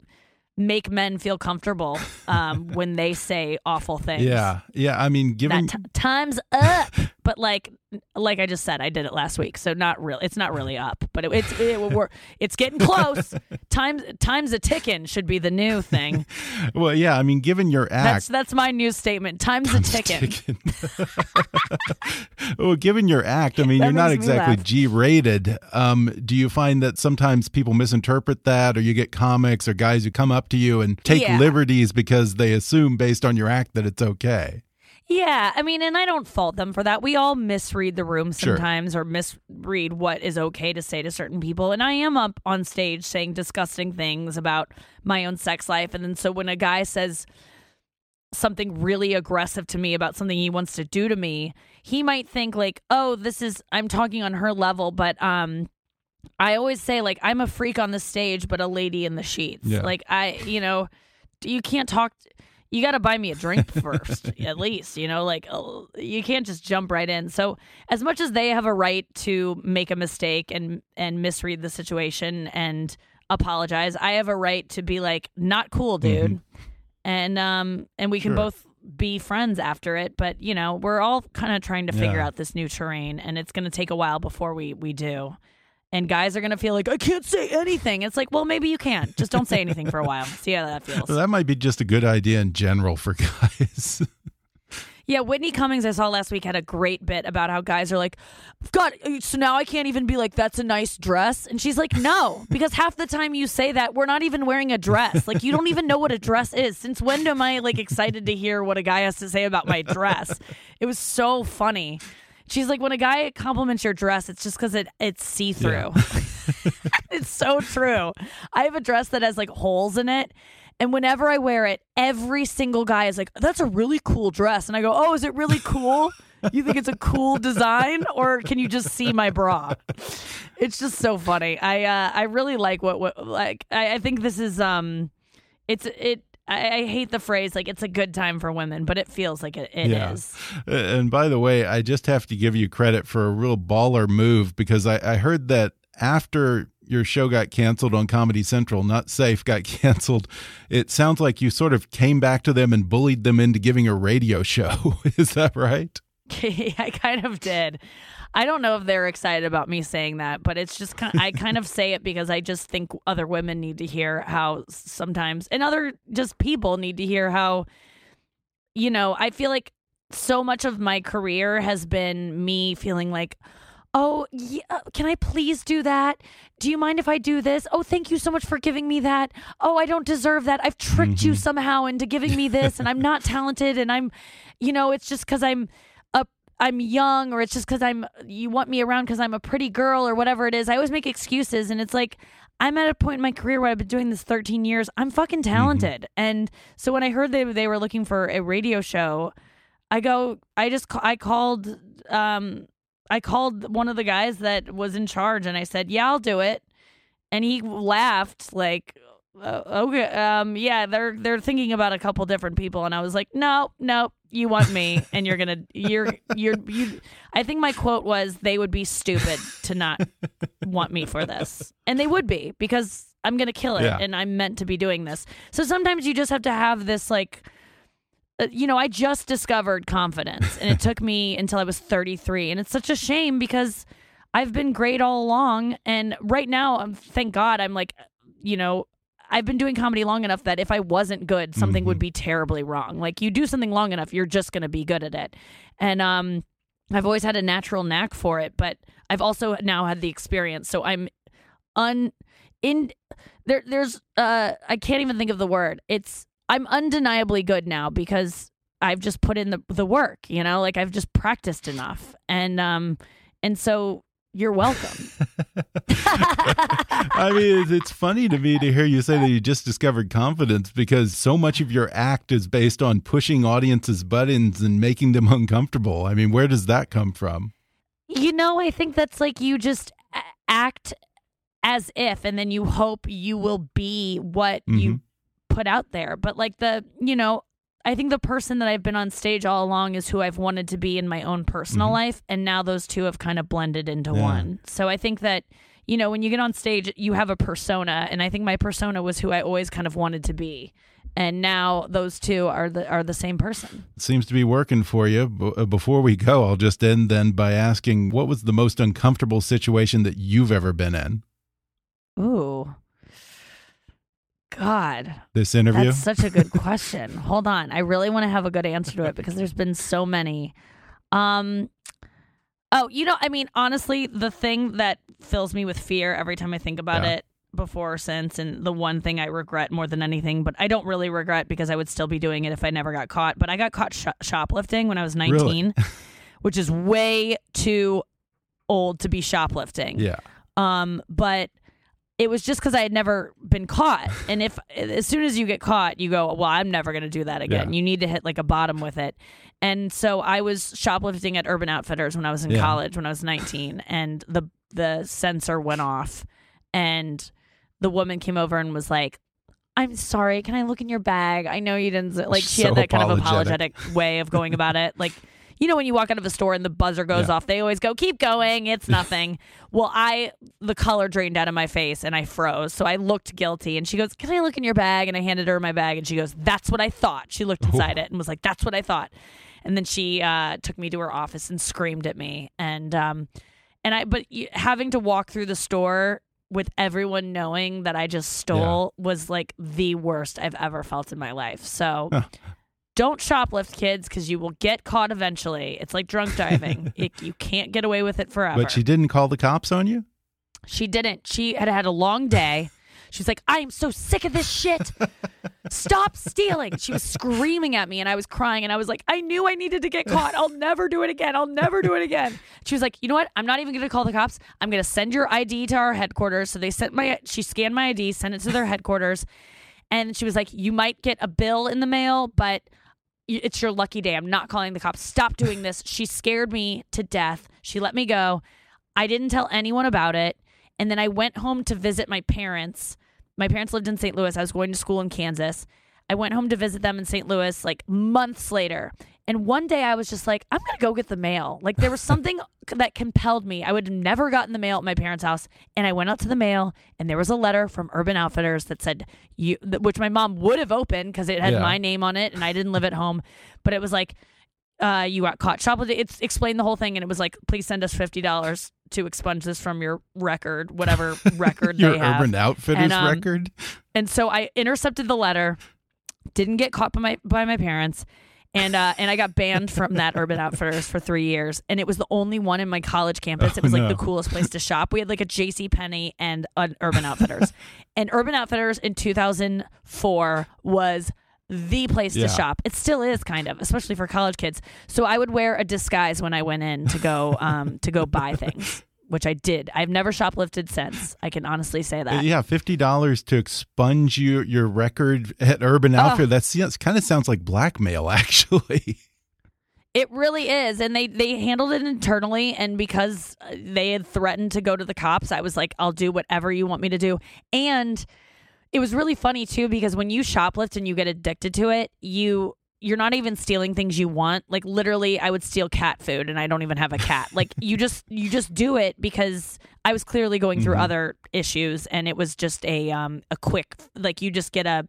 C: make men feel comfortable um when they say awful things (laughs)
B: yeah. Yeah. I mean, given
C: that t- time's up but like like i just said i did it last week so not real it's not really up but it, it's it, we're, it's getting close (laughs) time's time's a ticking should be the new thing (laughs)
B: well, yeah. I mean, given your act,
C: that's my new statement time's a ticking (laughs)
B: well, given your act, I mean,
C: That
B: you're not exactly. G-rated. Um, do you find that sometimes people misinterpret that, or you get comics or guys who come up to you and take
C: Yeah.
B: liberties because they assume based on your act that it's okay?
C: Yeah, I mean, and I don't fault them for that. We all misread the room
B: Sure.
C: sometimes or misread what is okay to say to certain people. And I am up on stage saying disgusting things about my own sex life. And then so when a guy says something really aggressive to me about something he wants to do to me, he might think like, "Oh, this is I'm talking on her level," but um I always say like I'm a freak on the stage but a lady in the sheets.
B: Yeah.
C: Like I, you know, you can't talk you got to buy me a drink first, (laughs) at least, you know, like oh, you can't just jump right in. So, as much as they have a right to make a mistake and and misread the situation and apologize, I have a right to be like, not cool, dude. Mm-hmm. And um and we can sure. both be friends after it, but you know, we're all kind of trying to figure yeah. out this new terrain and it's going to take a while before we we do and guys are going to feel like I can't say anything. It's like, well, maybe you can. Just don't say anything for a while. See how that feels.
B: Well, that might be just a good idea in general for guys. (laughs)
C: yeah, Whitney Cummings I saw last week had a great bit about how guys are like, God, uh, so now I can't even be like, that's a nice dress. And she's like, no, because half the time you say that, we're not even wearing a dress. Like, you don't even know what a dress is. Since when am I like excited to hear what a guy has to say about my dress? It was so funny. She's like, when a guy compliments your dress, it's just because it it's see through. Yeah. (laughs) it's so true. I have a dress that has like holes in it. And whenever I wear it, every single guy is like, "That's a really cool dress," and I go, "Oh, is it really cool? you think it's a cool design, or can you just see my bra?" It's just so funny. I uh, I really like what what like I, I think this is um, it's it I, I, hate the phrase like it's a good time for women, but it feels like it, it yeah. is.
B: And by the way, I just have to give you credit for a real baller move because I, I heard that after your show got canceled on Comedy Central, Not Safe got (laughs) canceled, it sounds like you sort of came back to them and bullied them into giving a radio show. (laughs) is that right? (laughs)
C: I kind of did. I don't know if they're excited about me saying that, but it's just kind of, I kind of say it because I just think other women need to hear how sometimes and other just people need to hear how you know, I feel like so much of my career has been me feeling like Oh, yeah, can I please do that? Do you mind if I do this? Oh, thank you so much for giving me that. Oh, I don't deserve that. I've tricked mm-hmm. you somehow into giving me this, and I'm not talented, and I'm, you know, it's just because I'm I'm young or it's just because I'm you want me around because I'm a pretty girl or whatever it is. I always make excuses and it's like I'm at a point in my career where I've been doing this 13 years. I'm fucking mm-hmm. talented. Mm-hmm. And so when I heard they they were looking for a radio show, I go I just I called um I called one of the guys that was in charge and I said, "Yeah, I'll do it." And he laughed like uh, okay um yeah they're they're thinking about a couple different people and i was like no no you want me and you're gonna you're you're you i think my quote was they would be stupid to not want me for this and they would be because i'm gonna kill it yeah. and i'm meant to be doing this so sometimes you just have to have this like uh, you know i just discovered confidence and it took me until i was 33 and it's such a shame because i've been great all along and right now I'm, thank god i'm like you know I've been doing comedy long enough that if I wasn't good, something mm-hmm. would be terribly wrong. Like you do something long enough, you're just going to be good at it. And um I've always had a natural knack for it, but I've also now had the experience. So I'm un in there there's uh I can't even think of the word. It's I'm undeniably good now because I've just put in the the work, you know? Like I've just practiced enough. And um and so you're welcome. (laughs) (laughs)
B: I mean, it's funny to me to hear you say that you just discovered confidence because so much of your act is based on pushing audiences' buttons and making them (laughs) uncomfortable. I mean, where does that come from?
C: You know, I think that's like you just act as if, and then you hope you will be what mm -hmm. you mm-hmm. put out there. But like the, you know, I think the person that I've been on stage all along is who I've wanted to be in my own personal mm-hmm. life. And now those two have kind of blended into yeah. one. So I think that, you know, when you get on stage, you have a persona. And I think my persona was who I always kind of wanted to be. And now those two are the are the same person.
B: It seems to be working for you. Uh, before we go, I'll just end then by asking, what was the most uncomfortable situation that you've ever been in?
C: Ooh, God.
B: This interview?
C: That's such a good question. Hold on. I really want to have a good answer to it because there's been so many. Um Oh, you know, I mean, honestly, the thing that fills me with fear every time I think about yeah. it before or since and the one thing I regret more than anything, but I don't really regret because I would still be doing it if I never got caught, but I got caught sh- shoplifting when I was 19, really? (laughs) which is way too old to be shoplifting.
B: Yeah.
C: Um but it was just because I had never been caught. (laughs) And if as soon as you get caught, you go, well, I'm never going to do that again. Yeah. You need to hit like a bottom with it. And so I was shoplifting at Urban Outfitters when I was in yeah. college, when I was 19, and the the sensor went off, and the woman came over and was like, I'm sorry. Can I look in your bag? I know you didn't. Like she
B: So
C: had that kind of
B: apologetic.
C: way of going about it. Like you know when you walk out of a store and the buzzer goes
B: Yeah.
C: off, they always go, "Keep going. It's nothing." well, I the color drained out of my face and I froze, so I looked guilty. And she goes, "Can I look in your bag?" And I handed her my bag, and she goes, "That's what I thought." She looked inside it and was like, "That's what I thought." And then she uh, took me to her office and screamed at me. And um, and I but having to walk through the store with everyone knowing that I just stole was like the worst I've ever felt in my life. So
B: Huh.
C: don't shoplift, kids, because you will get caught eventually. It's like drunk driving; (laughs) it, you can't get away with it forever.
B: But she didn't call the cops on you?
C: She didn't. She had had a long day. She's like, I am so sick of this shit. Stop stealing. She was screaming at me and I was crying and I was like, I knew I needed to get caught. I'll never do it again. I'll never do it again. She was like, you know what? I'm not even going to call the cops. I'm going to send your ID to our headquarters. So they sent my, she scanned my ID, sent it to their headquarters. And she was like, you might get a bill in the mail, but it's your lucky day. I'm not calling the cops. Stop doing this. She scared me to death. She let me go. I didn't tell anyone about it. And then I went home to visit my parents. My parents lived in St. Louis. I was going to school in Kansas. I went home to visit them in St. Louis like months later. And one day I was just like, I'm going to go get the mail. Like there was something (laughs) that compelled me. I would have never gotten the mail at my parents' house. And I went out to the mail and there was a letter from Urban Outfitters that said, you, which my mom would have opened because it had
B: Yeah.
C: my name on it and I didn't live at home. But it was like, uh, you got caught shoplifting. It's explained the whole thing, and it was like, please send us fifty dollars to expunge this from your record, whatever (laughs) record
B: Your
C: they have.
B: Urban Outfitters
C: And, um,
B: record?
C: And so I intercepted the letter, didn't get caught by my by my parents, and uh, and I got banned from that (laughs) Urban Outfitters for three years. And it was the only one in my college campus. It was like
B: no.
C: the coolest place to shop. We had like a J.C. Penney and an Urban Outfitters, (laughs) and Urban Outfitters in 2004 was the place
B: Yeah.
C: to shop. It still is kind of, especially for college kids. So I would wear a disguise when I went in to go (laughs) um, to go buy things. Which I did. I've never shoplifted since. I can honestly say that.
B: Yeah, fifty dollars to expunge your your record at Urban Outfitters. That's yeah, kind of sounds like blackmail, (laughs) actually.
C: It really is, and they they handled it internally. And because uh, they had threatened to go to the cops, I was like, "I'll do whatever you want me to do." And it was really funny too because when you shoplift and you get addicted to it, you you're not even stealing things you want. Like literally, I would steal cat food, and I don't even have a cat. (laughs) Like you just you just do it because I was clearly going through other issues, and it was just a um a quick like you just get a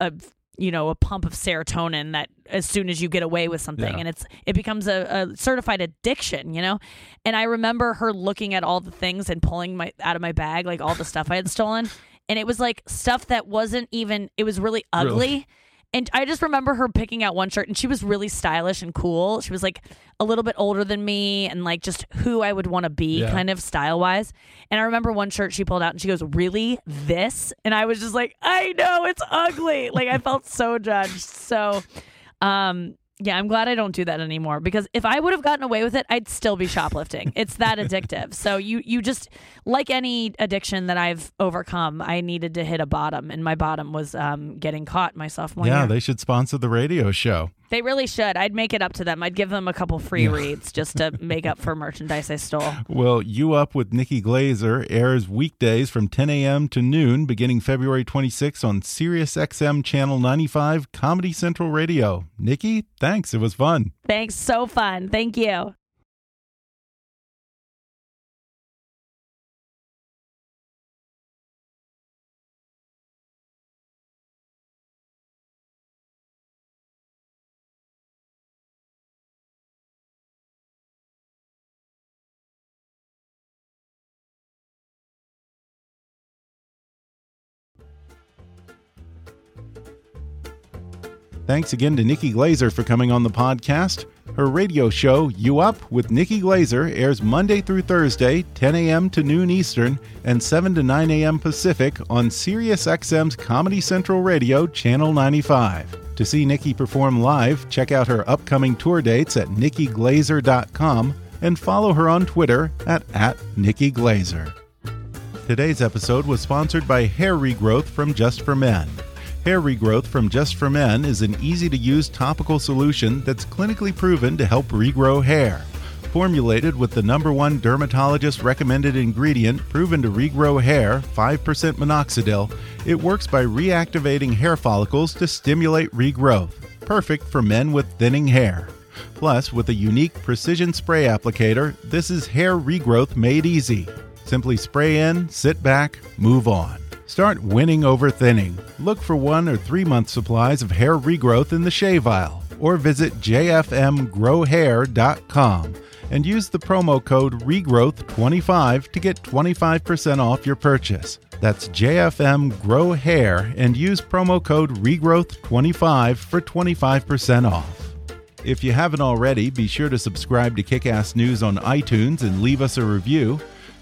C: a you know a pump of serotonin that as soon as you get away with something
B: Yeah.
C: and it's it becomes a, a certified addiction you know and i remember her looking at all the things and pulling my out of my bag like all the stuff i had stolen and it was like stuff that wasn't even it was really ugly.
B: Really?
C: and i just remember her picking out one shirt and she was really stylish and cool. She was like a little bit older than me and like just who i would want to be
B: Yeah.
C: kind of style wise and i remember one shirt she pulled out and she goes really? This? And i was just like i know it's ugly. Like i felt so judged. So um yeah i'm glad i don't do that anymore because if i would have gotten away with it i'd still be shoplifting. (laughs) It's that addictive. So you you just like any addiction that i've overcome i needed to hit a bottom and my bottom was um getting caught my sophomore
B: yeah,
C: year.
B: they should sponsor the radio show.
C: They really should i'd make it up to them i'd give them a couple free reads just to (laughs) make up for merchandise i stole
B: Well, You Up with Nikki Glaser airs weekdays from 10 a.m. to noon beginning February 26 on Sirius XM Channel 95 Comedy Central Radio. Nikki, thanks. It was fun.
C: thanks so fun thank you
B: Thanks again to Nikki Glaser for coming on the podcast. Her radio show, You Up with Nikki Glaser, airs Monday through Thursday, 10 a.m. to noon Eastern and 7 to 9 a.m. Pacific on SiriusXM's Comedy Central Radio, Channel 95. To see Nikki perform live, check out her upcoming tour dates at nikkiglaser.com and follow her on Twitter at, at Nikki Glaser. Today's episode was sponsored by Hair Regrowth from Just for Men. Hair Regrowth from Just for Men is an easy to use topical solution that's clinically proven to help regrow hair. Formulated with the number one dermatologist recommended ingredient proven to regrow hair, 5% minoxidil, it works by reactivating hair follicles to stimulate regrowth. Perfect for men with thinning hair. Plus, with a unique precision spray applicator, this is hair regrowth made easy. Simply spray in, sit back, move on. Start winning over thinning. Look for one or three month supplies of hair regrowth in the shave aisle or visit jfmgrowhair.com and use the promo code REGROWTH25 to get 25% off your purchase. That's JFM Grow Hair and use promo code REGROWTH25 for 25% off. If you haven't already, be sure to subscribe to Kickass News on iTunes and leave us a review.